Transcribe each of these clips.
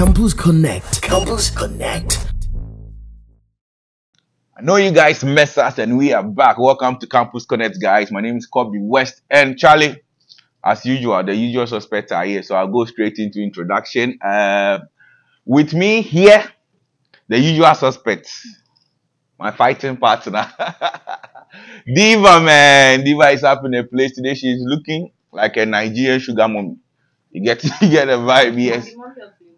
Campus Connect. Campus Connect. I know you guys mess us and we are back. Welcome to Campus Connect, guys. My name is Kobe West and Charlie. As usual, the usual suspects are here, so I'll go straight into introduction. Uh, with me here, the usual suspects, my fighting partner, Diva, man. Diva is up in a place today. She's looking like a Nigerian sugar mommy. You get you get a vibe, yes.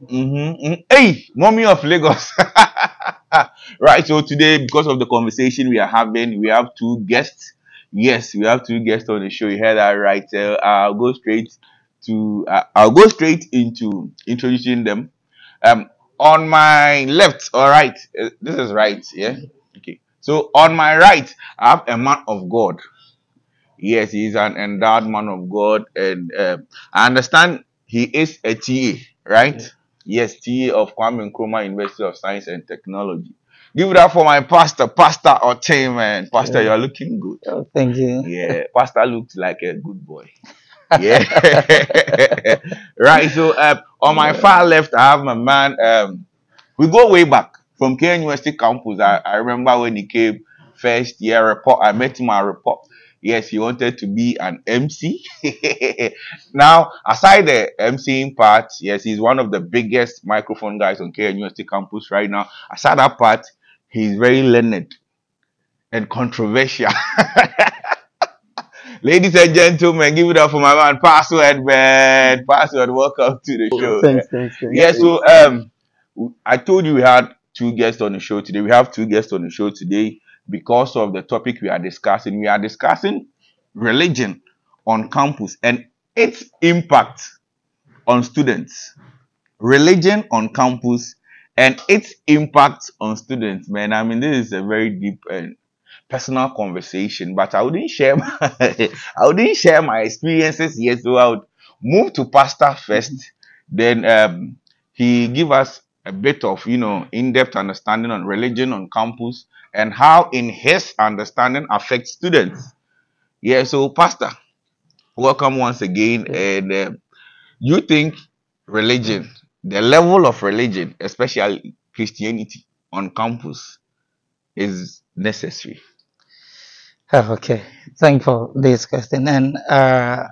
Mm-hmm. Hey, mommy of Lagos. right. So today, because of the conversation we are having, we have two guests. Yes, we have two guests on the show. You heard that right. Uh, I'll go straight to. Uh, I'll go straight into introducing them. Um, on my left, all right. Uh, this is right. Yeah. Okay. So on my right, I have a man of God. Yes, he's an endowed man of God, and uh, I understand he is a TA, right? Yes, TA of Kwame Nkrumah University of Science and Technology. Give it up for my pastor, Pastor Otay, man. Pastor, Yeah. you're looking good. Oh, thank you. Yeah, Pastor looks like a good boy. Yeah. right. So uh, on my far left, I have my man. Um, we go way back from K University campus. I, I remember when he came first year report. I met him at report. Yes, he wanted to be an MC. now, aside the MCing part, yes, he's one of the biggest microphone guys on K University campus right now. Aside that part, he's very learned and controversial. Ladies and gentlemen, give it up for my man, Password, man. Password, welcome to the show. Thanks, thanks, thanks. Yeah, so um, I told you we had two guests on the show today. We have two guests on the show today because of the topic we are discussing. We are discussing religion on campus and its impact on students. Religion on campus and its impact on students. Man, I mean, this is a very deep and personal conversation, but I wouldn't share my, I wouldn't share my experiences yet. So I would move to pastor first, then um, he give us a bit of you know in-depth understanding on religion on campus and how in his understanding affects students. Yeah, so pastor, welcome once again. And um you think religion, the level of religion, especially Christianity on campus, is necessary? Oh, okay. Thank you for this question. And uh,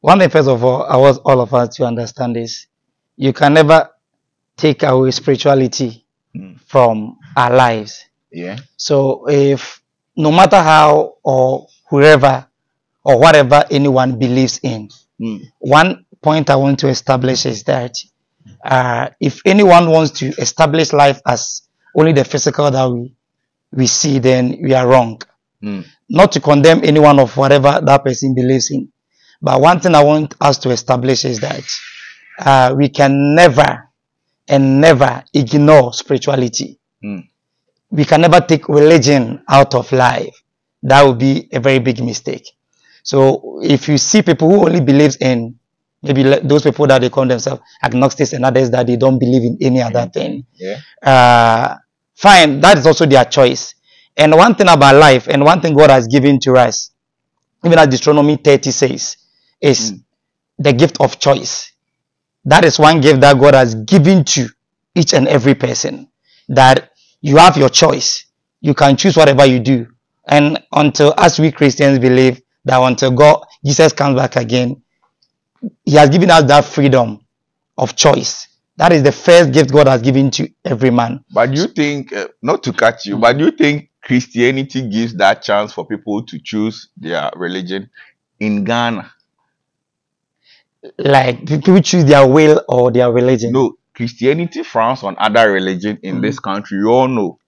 one thing, first of all, I want all of us to understand this: you can never take away spirituality Mm. from our lives. Yeah. So if no matter how or whoever or whatever anyone believes in, Mm. one point I want to establish is that uh, if anyone wants to establish life as only the physical that we we see, then we are wrong. Mm. Not to condemn anyone of whatever that person believes in, but one thing I want us to establish is that uh, we can never and never ignore spirituality. Mm. We can never take religion out of life. That would be a very big mistake. So if you see people who only believes in maybe those people that they call themselves agnostics and others that they don't believe in any other thing, Yeah. uh, fine, that is also their choice. And one thing about life, and one thing God has given to us, even as Deuteronomy 30 says, is Mm. the gift of choice. That is one gift that God has given to each and every person. That you have your choice. You can choose whatever you do. And until us we Christians believe that until God, Jesus comes back again, He has given us that freedom of choice. That is the first gift God has given to every man. But you think, uh, not to cut you, but you think Christianity gives that chance for people to choose their religion in Ghana? Like people choose their will or their religion. No, Christianity frowns on other religion in this country. You all know,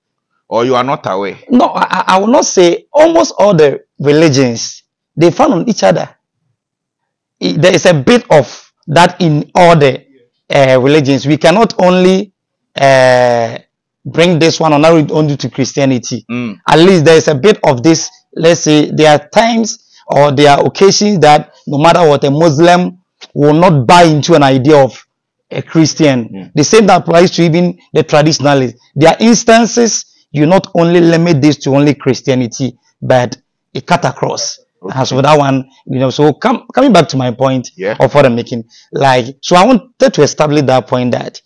or you are not aware. No, I, I- will not say almost all the religions they found on each other. I- There is a bit of that in all the uh, religions. We cannot only uh, bring this one narrow only to Christianity. Mm. At least there is a bit of this. Let's say there are times or there are occasions that no matter what a Muslim will not buy into an idea of a Christian. The same that applies to even the traditionalists. There are instances you not only limit this to only Christianity, but it cut across. And so that one, you know, so come, coming back to my point Yeah. of what I'm making, like, so I wanted to establish that point that